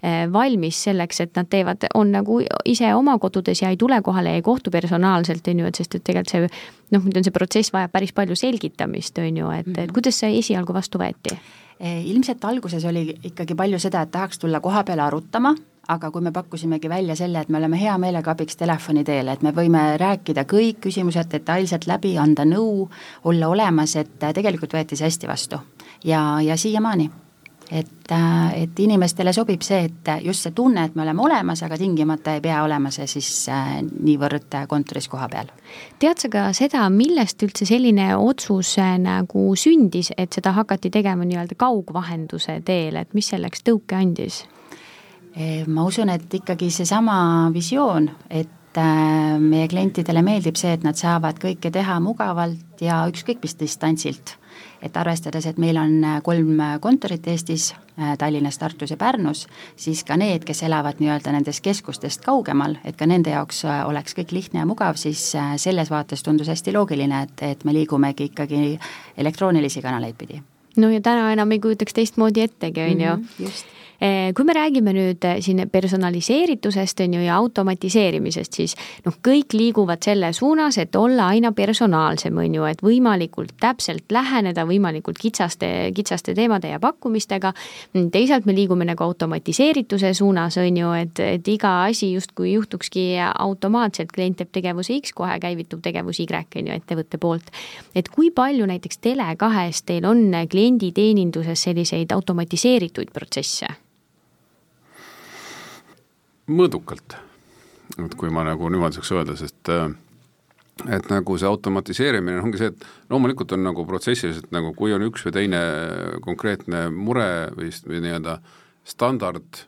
eh, valmis selleks, et nad teevad, on nagu ise oma kodudes ja ei tule kohale ja ei kohtu personaalselt, on ju, et sest et tegelikult see noh, nüüd on see protsess vajab päris palju selgitamist, on ju, et, et mhm. kuidas see esialgu vastu võeti? E, ilmselt alguses oli ikkagi palju seda, et tahaks tulla koha peale arutama, aga kui me pakkusimegi välja selle, et me oleme hea meelega abiks telefoni teel, et me võime rääkida kõik küsimused detailselt läbi, anda nõu, olla olemas, et tegelikult võeti see hästi vastu ja, ja siiamaani et, äh, et inimestele sobib see, et just see tunne, et me oleme olemas, aga tingimata ei pea olema see siis äh, niivõrd kontoris koha peal. tead sa ka seda, millest üldse selline otsus äh, nagu sündis, et seda hakati tegema nii-öelda kaugvahenduse teel, et mis selleks tõuke andis? ma usun, et ikkagi seesama visioon, et meie klientidele meeldib see, et nad saavad kõike teha mugavalt ja ükskõik mis distantsilt et arvestades, et meil on äh, kolm äh, kontorit Eestis, äh, Tallinnas, Tartus ja Pärnus, siis ka need, kes elavad nii-öelda nendest keskustest kaugemal, et ka nende jaoks oleks kõik lihtne ja mugav, siis selles vaates tundus hästi loogiline, et, et me liigumegi ikkagi elektroonilisi kanaleid pidi no ja täna enam ei kujutaks teistmoodi ettegi, on ju. Mhm, just kui me räägime nüüd eh, siin personaliseeritusest, on ju, ja automatiseerimisest, siis noh, kõik liiguvad selle suunas, et olla aina personaalsem, on ju, et võimalikult täpselt läheneda võimalikult kitsaste, kitsaste teemade ja pakkumistega. teisalt me liigume nagu automatiseerituse suunas, on ju, et, et iga asi justkui juhtukski automaatselt, klient teeb tegevuse X, kohe käivitub tegevus Y, on ju, ettevõtte poolt. et kui palju näiteks Tele2-s teil on klienditeeninduses selliseid automatiseeritud protsesse? Mõõdukalt, et kui ma nagu niimoodi saaks öelda, sest äh, et nagu see automatiseerimine ongi see, et loomulikult on nagu protsessis, et nagu kui on üks või teine konkreetne mure või, või nii-öelda standard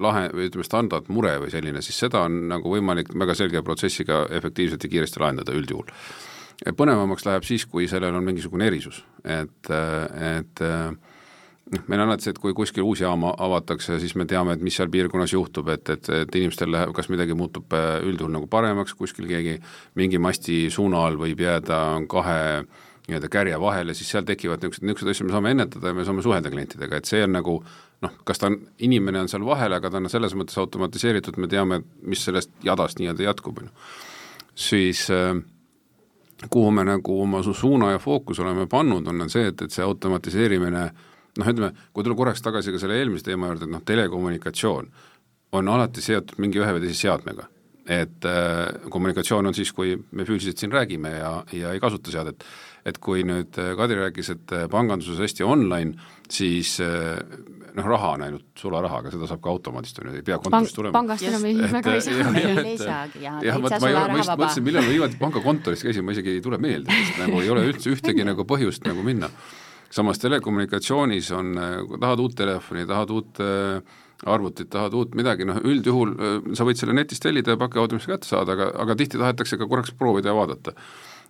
lahe või ütleme, standardmure või selline, siis seda on nagu võimalik väga selge protsessiga efektiivselt ja kiiresti lahendada üldjuhul. põnevamaks läheb siis, kui sellel on mingisugune erisus, et, et noh, meil on alati see, et kui kuskil uus jaam avatakse, siis me teame, et mis seal piirkonnas juhtub, et, et, et inimestel läheb, kas midagi muutub äh, üldjuhul nagu paremaks, kuskil keegi mingi masti suuna all võib jääda kahe nii-öelda kärje vahele, siis seal tekivad niisugused, niisuguseid asju me saame ennetada ja me saame suhelda klientidega, et see on nagu noh, kas ta on, inimene on seal vahel, aga ta on selles mõttes automatiseeritud, me teame, mis sellest jadast nii-öelda jätkub, on ju. siis äh, kuhu me nagu oma suuna ja fookuse oleme pannud, on, on see, et, et see automatiseerimine äh, noh, ütleme, kui tulla korraks tagasi ka selle eelmise teema juurde, et noh, telekommunikatsioon on alati seotud mingi ühe või teise seadmega. et äh, kommunikatsioon on siis, kui me füüsiliselt siin räägime ja, ja ei kasuta seadet. et kui nüüd äh, Kadri rääkis, et äh, panganduses hästi online, siis äh, noh, raha on ainult sularaha, aga seda saab ka automaadist, on ju, ei pea kontorist tulema. pangast enam ei, väga ei saa. ei saagi ja jah, vot ma ole, ma just mõtlesin, millal ma viimati pangakontoris käisin, ma isegi ei tule meelde, sest nagu ei ole üldse ühtegi nagu põhjust nagu minna samas telekommunikatsioonis on, kui tahad uut telefoni, tahad uut äh, arvutit, tahad uut midagi, noh üldjuhul äh, sa võid selle netist tellida ja pakiautomaatselt kätte saada, aga, aga tihti tahetakse ka korraks proovida ja vaadata.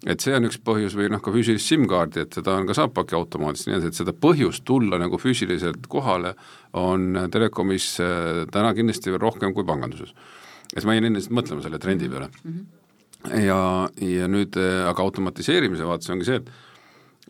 et see on üks põhjus või noh, ka füüsilist SIM-kaardi, et seda on ka saab pakiautomaadist, nii et seda põhjust tulla nagu füüsiliselt kohale on telekomis äh, täna kindlasti veel rohkem kui panganduses. et ma jäin enne lihtsalt mõtlema selle trendi peale mm. -hmm. ja, ja nüüd aga automatiseerimise vaates ongi see, et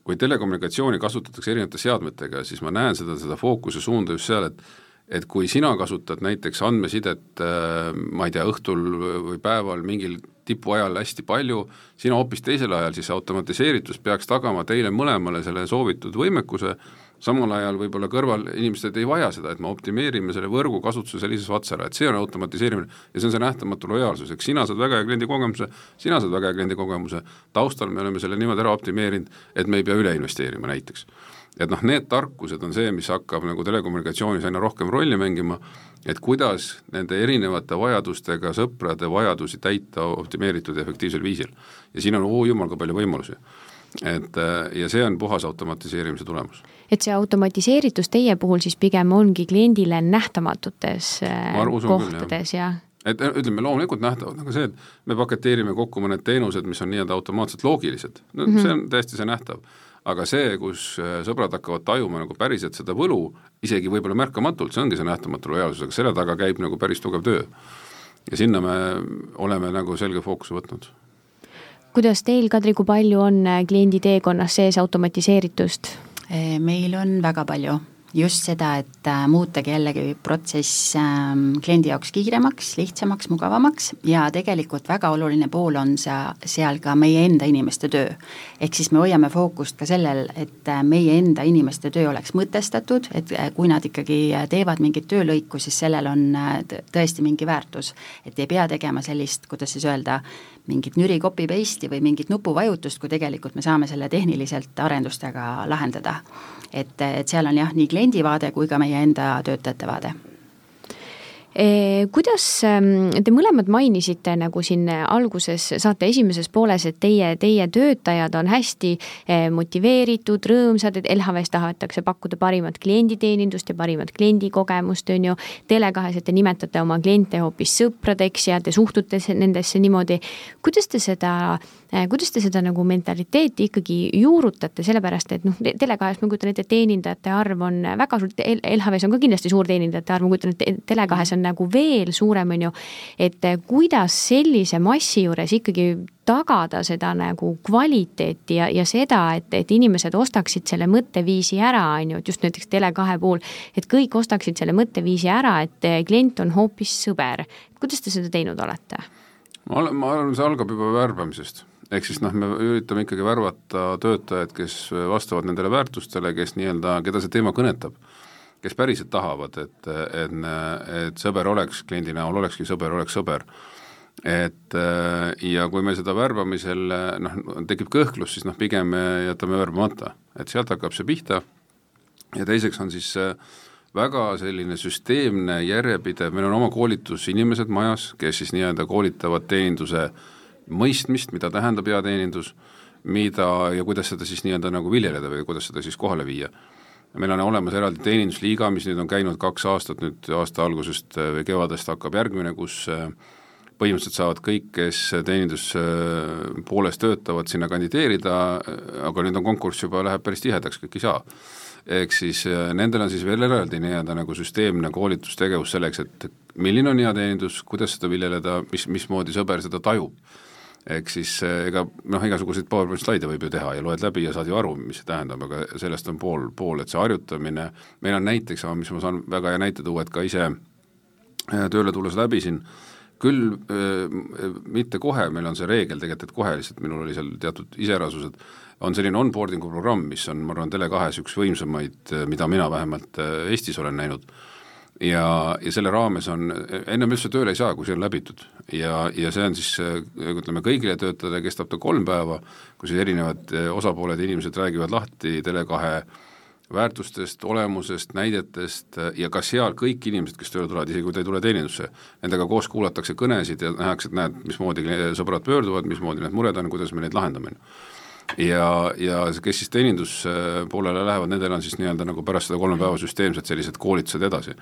kui telekommunikatsiooni kasutatakse erinevate seadmetega, siis ma näen seda, seda fookuse suunda just seal, et et kui sina kasutad näiteks andmesidet äh, ma ei tea, õhtul või päeval mingil tipuajal hästi palju, sina hoopis teisel ajal, siis automatiseeritus peaks tagama teile mõlemale selle soovitud võimekuse samal ajal võib-olla kõrval inimesed ei vaja seda, et me optimeerime selle võrgu kasutuse sellises ots ära, et see on automatiseerimine ja see on see nähtamatu lojaalsus, eks sina saad väga hea kliendi kogemuse, sina saad väga hea kliendi kogemuse, taustal me oleme selle niimoodi ära optimeerinud, et me ei pea üle investeerima näiteks. et noh, need tarkused on see, mis hakkab nagu telekommunikatsioonis aina rohkem rolli mängima, et kuidas nende erinevate vajadustega sõprade vajadusi täita optimeeritud ja efektiivsel viisil. ja siin on oo jumal kui palju võimalusi et äh, ja see on puhas automatiseerimise tulemus. et see automatiseeritus teie puhul siis pigem ongi kliendile nähtamatutes äh, kohtades ja et äh, ütleme, loomulikult nähtavad, aga see, et me paketeerime kokku mõned teenused, mis on nii-öelda automaatselt loogilised, no mm -hmm. see on täiesti see nähtav. aga see, kus sõbrad hakkavad tajuma nagu päriselt seda võlu, isegi võib-olla märkamatult, see ongi see nähtamatu lojaalsus, aga selle taga käib nagu päris tugev töö. ja sinna me oleme nagu selge fookuse võtnud kuidas teil, Kadri, kui palju on kliendi teekonnas sees automatiseeritust? meil on väga palju just seda, et äh, muutagi jällegi protsess ähm, kliendi jaoks kiiremaks, lihtsamaks, mugavamaks ja tegelikult väga oluline pool on see, seal ka meie enda inimeste töö. ehk siis me hoiame fookust ka sellel, et äh, meie enda inimeste töö oleks mõtestatud, et äh, kui nad ikkagi teevad mingit töölõiku, siis sellel on tõesti mingi väärtus. et ei pea tegema sellist, kuidas siis öelda, mingit nüri copy paste'i või mingit nupuvajutust, kui tegelikult me saame selle tehniliselt arendustega lahendada. et, et seal on jah, nii kliendi vaade kui ka meie enda töötajate vaade kuidas ähm, te mõlemad mainisite nagu siin alguses saate esimeses pooles, et teie, teie töötajad on hästi eh, motiveeritud, rõõmsad, et LHV-s tahetakse pakkuda parimat klienditeenindust ja parimat kliendikogemust, on ju. Tele2-s, et te nimetate oma kliente hoopis sõpradeks ja te suhtute nendesse niimoodi. kuidas te seda, eh, kuidas te seda nagu mentaliteeti ikkagi juurutate, sellepärast et noh, Tele2-s ma kujutan ette, et teenindajate arv on väga suur, LHV-s on ka kindlasti suur teenindajate arv, ma kujutan ette, Tele2-s on on nagu veel suurem, on ju, et kuidas sellise massi juures ikkagi tagada seda nagu kvaliteeti ja, ja seda, et, et inimesed ostaksid selle mõtteviisi ära, on ju, et just näiteks Tele2 puhul, et kõik ostaksid selle mõtteviisi ära, et klient on hoopis sõber. kuidas te seda teinud olete? ma olen, ma arvan, see algab juba värbamisest ehk siis noh, me üritame ikkagi värvata töötajaid, kes vastavad nendele väärtustele, kes nii-öelda, keda see teema kõnetab kes päriselt tahavad, et, et, et sõber oleks kliendi näol, olekski sõber, oleks sõber. et ja kui meil seda värbamisel noh, tekib kõhklus, siis noh, pigem me jätame värbamata, et sealt hakkab see pihta. Ja teiseks on siis väga selline süsteemne, järjepidev, meil on oma koolitusinimesed majas, kes siis nii-öelda koolitavad teeninduse mõistmist, mida tähendab hea teenindus, mida ja kuidas seda siis nii-öelda nagu viljeleda või kuidas seda siis kohale viia meil on olemas eraldi teenindusliiga, mis nüüd on käinud kaks aastat, nüüd aasta algusest äh, või kevadest hakkab järgmine, kus äh, põhimõtteliselt saavad kõik, kes teeninduspooles äh, töötavad, sinna kandideerida, aga nüüd on konkurss juba, läheb päris tihedaks, kõik ei saa. ehk siis nendel on siis veel eraldi nii-öelda nagu süsteemne koolitustegevus selleks, et milline on hea teenindus, kuidas seda viljeleda, mis, mismoodi sõber seda tajub ehk siis eh, ega noh, igasuguseid PowerPoint slaide võib ju teha ja loed läbi ja saad ju aru, mis see tähendab, aga sellest on pool, pool, et see harjutamine, meil on näiteks, mis ma saan väga hea näite tuua, et ka ise eh, tööle tulles läbisin, küll äh, mitte kohe, meil on see reegel tegelikult, et kohe lihtsalt minul oli seal teatud iseärasused, on selline onboarding'u programm, mis on, ma arvan, Tele2-s üks võimsamaid, mida mina vähemalt Eestis olen näinud ja, ja selle raames on, ennem üldse tööle ei saa, kui see on läbitud. ja, ja see on siis, ütleme kõigile töötajatele kestab ta kolm päeva, kus erinevad osapooled ja inimesed räägivad lahti Tele2 väärtustest, olemusest, näidetest ja ka seal kõik inimesed, kes tööle tulevad, isegi kui ta ei tule teenindusse, nendega koos kuulatakse kõnesid ja nähakse, et näed, mismoodi sõbrad pöörduvad, mismoodi need mured on, kuidas me neid lahendame ja, ja kes siis teeninduspoolele lähevad, nendel on siis nii-öelda nagu pärast seda kolme päeva süsteemselt sellised koolitused edasi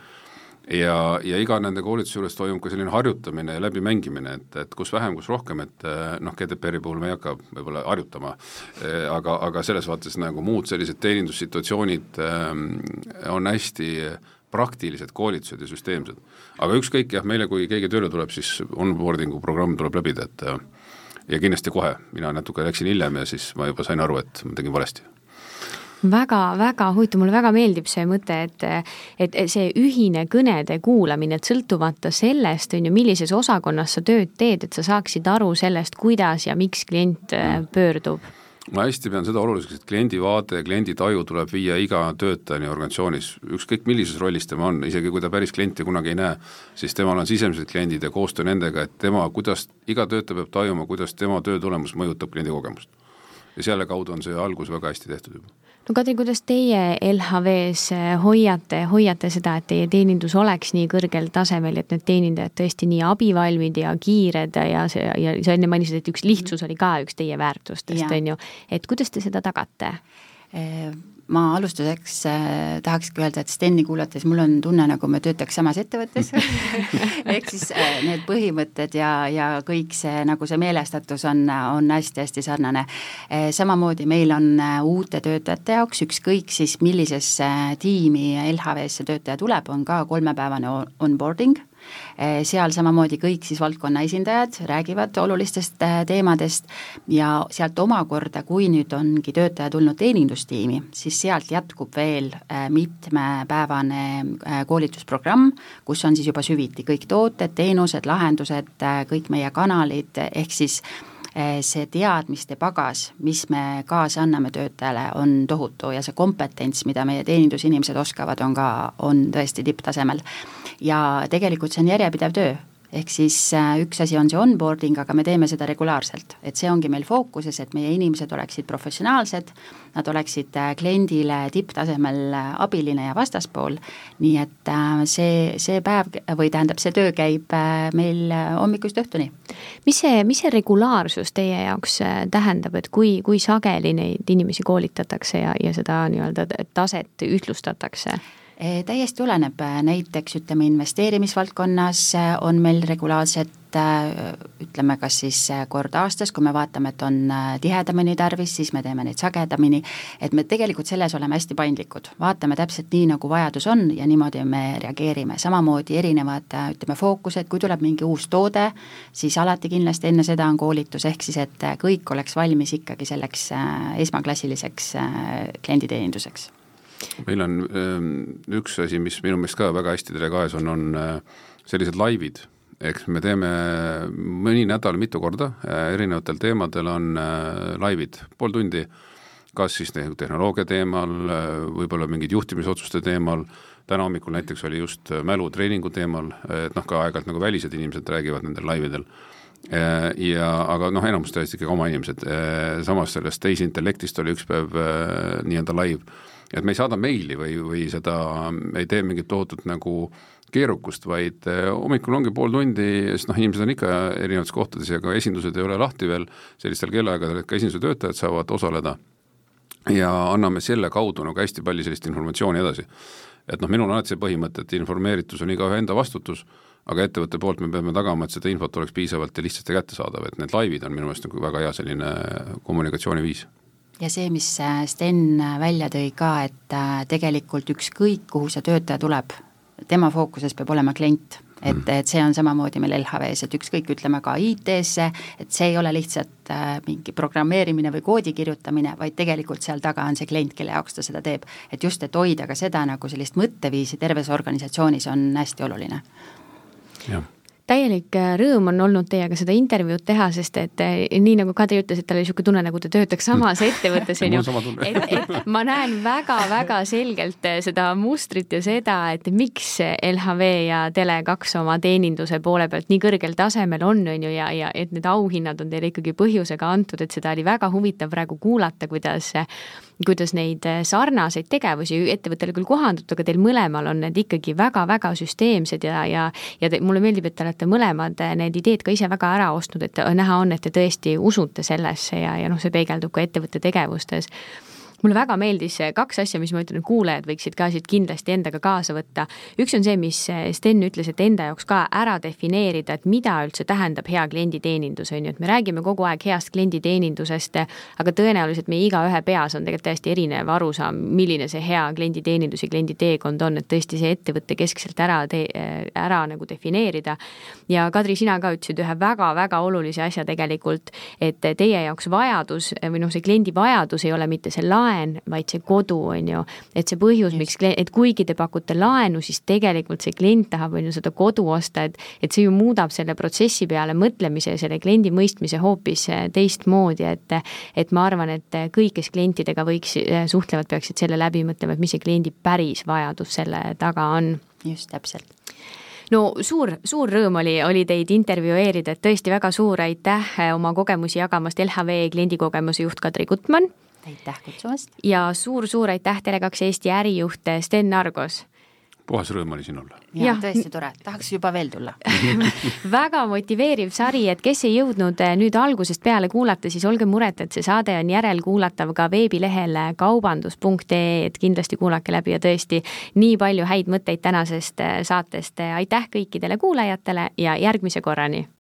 ja, ja iga nende koolituse juures toimub ka selline harjutamine ja läbimängimine, et, et kus vähem, kus rohkem, et noh, GDPR-i puhul me ei hakka võib-olla harjutama, aga, aga selles vaates nagu muud sellised teenindussituatsioonid ähm, on hästi praktilised koolitused ja süsteemsed. aga ükskõik jah, meile kui keegi tööle tuleb, siis onboarding'u programm tuleb läbida, et ja kindlasti kohe, mina natuke läksin hiljem ja siis ma juba sain aru, et ma tegin valesti väga-väga huvitav, mulle väga meeldib see mõte, et et see ühine kõnede kuulamine, et sõltumata sellest, on ju, millises osakonnas sa tööd teed, et sa saaksid aru sellest, kuidas ja miks klient mm. pöördub ma hästi pean seda oluliseks, et kliendi vaade kliendi taju tuleb viia iga töötajani organisatsioonis, ükskõik millises rollis tema on, isegi kui ta päris klienti kunagi ei näe, siis temal on sisemised kliendid ja koostöö nendega, et tema, kuidas, iga töötaja peab tajuma, kuidas tema töö tulemus mõjutab kliendi kogemust. Ja selle kaudu on see algus väga hästi tehtud juba no Kadri, kuidas teie LHV-s eh, hoiate, hoiate seda, et teie teenindus oleks nii kõrgel tasemel, et need teenindajad tõesti nii abivalmid ja kiired ja see ja sa enne mainisid, et üks lihtsus oli ka üks teie väärtustest, on ju. et kuidas te seda tagate? Ma alustuseks äh, tahakski öelda, et Steni kuulates mul on tunne, nagu me töötaks samas ettevõttes [laughs] ehk siis äh, need põhimõtted ja, ja kõik see, nagu see meelestatus on, on hästi-hästi sarnane äh,. samamoodi meil on uute töötajate jaoks, ükskõik siis millisesse tiimi LHV-sse töötaja tuleb, on ka kolmepäevane onboarding seal samamoodi kõik siis valdkonna esindajad räägivad olulistest eh, teemadest ja sealt omakorda, kui nüüd ongi töötaja tulnud teenindustiimi, siis sealt jätkub veel eh, mitmepäevane koolitusprogramm, kus on siis juba süviti kõik tooted, teenused, lahendused, kõik meie kanalid, ehk siis see teadmiste pagas, mis me kaasa anname töötajale, on tohutu ja see kompetents, mida meie teenindusinimesed oskavad, on ka, on tõesti tipptasemel. Ja tegelikult see on järjepidev töö, ehk siis äh, üks asi on see onboarding, aga me teeme seda regulaarselt, et see ongi meil fookuses, et meie inimesed oleksid professionaalsed, nad oleksid äh, kliendile tipptasemel äh, abiline ja vastaspool, nii et see, see päev või tähendab, see töö käib meil hommikust õhtuni. mis see, mis see regulaarsus teie jaoks tähendab, et kui, kui sageli neid inimesi koolitatakse ja, ja seda nii-öelda taset ühtlustatakse? Eh, täiesti oleneb, näiteks ütleme, investeerimisvaldkonnas eh, on meil regulaarsed eh, ütleme, kas siis kord aastas, kui me vaatame, et on tihedamini tarvis, siis me teeme neid sagedamini, et me tegelikult selles oleme hästi paindlikud, vaatame täpselt nii, nagu vajadus on ja niimoodi me reageerime, samamoodi erinevad ütleme, fookused, kui tuleb mingi uus toode, siis alati kindlasti enne seda on koolitus, ehk siis et kõik oleks valmis ikkagi selleks esmaklassiliseks klienditeeninduseks meil on ähm, üks asi, mis minu meelest ka väga hästi Tele2-s on, on äh, sellised laivid, eks me teeme mõni nädal mitu korda, äh, erinevatel teemadel on äh, laivid, pool tundi, kas siis tehnoloogia teemal, võib-olla mingid juhtimisotsuste teemal, täna hommikul näiteks oli just mälutreeningu teemal, et noh, ka aeg-ajalt nagu välised inimesed räägivad nendel laividel. Ja aga noh, enamus tõesti ikkagi oma inimesed, samas sellest tehisintellektist oli üks päev nii-öelda live et me ei saada meili või, või seda, ei tee mingit tohutut nagu keerukust, vaid eh, hommikul ongi pool tundi, sest noh, inimesed on ikka erinevates kohtades ja ka esindused ei ole lahti veel sellistel kellaaegadel, et ka esinduse töötajad saavad osaleda. Ja anname selle kaudu nagu hästi palju sellist informatsiooni edasi. et noh, minul on alati see põhimõte, et informeeritus on igaühe enda vastutus, aga ettevõtte poolt me peame tagama, et seda infot oleks piisavalt ja lihtsasti kättesaadav, et need laivid on minu meelest nagu väga hea selline kommunikatsiooniviis ja see, mis äh, Sten äh, välja tõi ka, et äh, tegelikult ükskõik, kuhu see töötaja tuleb, tema fookuses peab olema klient et, mm. et see on samamoodi meil LHV-s, et ükskõik, ütleme ka IT-sse, et see ei ole lihtsalt äh, mingi programmeerimine või koodi kirjutamine, vaid tegelikult seal taga on see klient, kelle jaoks ta seda teeb. et just, et hoida ka seda nagu sellist mõtteviisi terves organisatsioonis on hästi oluline. jah täielik äh, rõõm on olnud teiega seda intervjuud teha, sest et äh, nii nagu Kadri ütles, et tal oli niisugune tunne, nagu ta töötaks samas [laughs] ettevõttes, on ju. et, et ma näen väga-väga selgelt äh, seda mustrit ja seda, et miks LHV ja Tele2 oma teeninduse poole pealt nii kõrgel tasemel on, on ju, ja, ja et need auhinnad on teile ikkagi põhjusega antud, et seda oli väga huvitav praegu kuulata, kuidas kuidas neid äh, sarnaseid tegevusi ettevõttele küll kohandatud, aga teil mõlemal on need ikkagi väga-väga süsteemsed ja, ja ja te, mulle meeldib, et te olete mõlemad äh, need ideed ka ise väga ära ostnud, et näha on, et te tõesti usute sellesse ja, ja noh, see peegeldub ka ettevõtte tegevustes mulle väga meeldis kaks asja, mis ma ütlen, et kuulajad võiksid ka siit kindlasti endaga kaasa võtta. üks on see, mis Sten ütles, et enda jaoks ka ära defineerida, et mida üldse tähendab hea klienditeenindus, on ju, et me räägime kogu aeg heast klienditeenindusest, aga tõenäoliselt meie igaühe peas on tegelikult täiesti erinev arusaam, milline see hea klienditeenindus ja klienditeekond on, et tõesti see ettevõtte keskselt ära tee-, ära nagu defineerida. ja Kadri, sina ka ütlesid ühe väga-väga olulise asja tegelikult, et teie jaoks vajadus või noh, see kliendi vajadus ei ole mitte see laen, laen, vaid see kodu, on ju. et see põhjus, miks, et kuigi te pakute laenu, siis tegelikult see klient tahab, on ju, seda kodu osta, et et see ju muudab selle protsessi peale mõtlemise ja selle kliendi mõistmise hoopis eh, teistmoodi, et et ma arvan, et kõik, kes klientidega võiks, eh, suhtlevad, peaksid selle läbi mõtlema, et mis see kliendi päris vajadus selle taga on. just, täpselt no suur, suur rõõm oli, oli teid intervjueerida, et tõesti väga suur aitäh eh, oma kogemusi jagamast, LHV kliendikogemuse juht Kadri Gutmann aitäh kutsumast! ja suur-suur aitäh Tele2 Eesti ärijuht Sten Nargos! puhas rõõm oli siin olla. ja Jah. tõesti tore, tahaks juba veel tulla [laughs] väga motiveeriv sari, et kes ei jõudnud eh, nüüd algusest peale kuulata, siis olge muret, et see saade on järelkuulatav ka veebilehel kaubandus.ee, et kindlasti kuulake läbi ja tõesti nii palju häid mõtteid tänasest eh, saatest. aitäh kõikidele kuulajatele ja järgmise korrani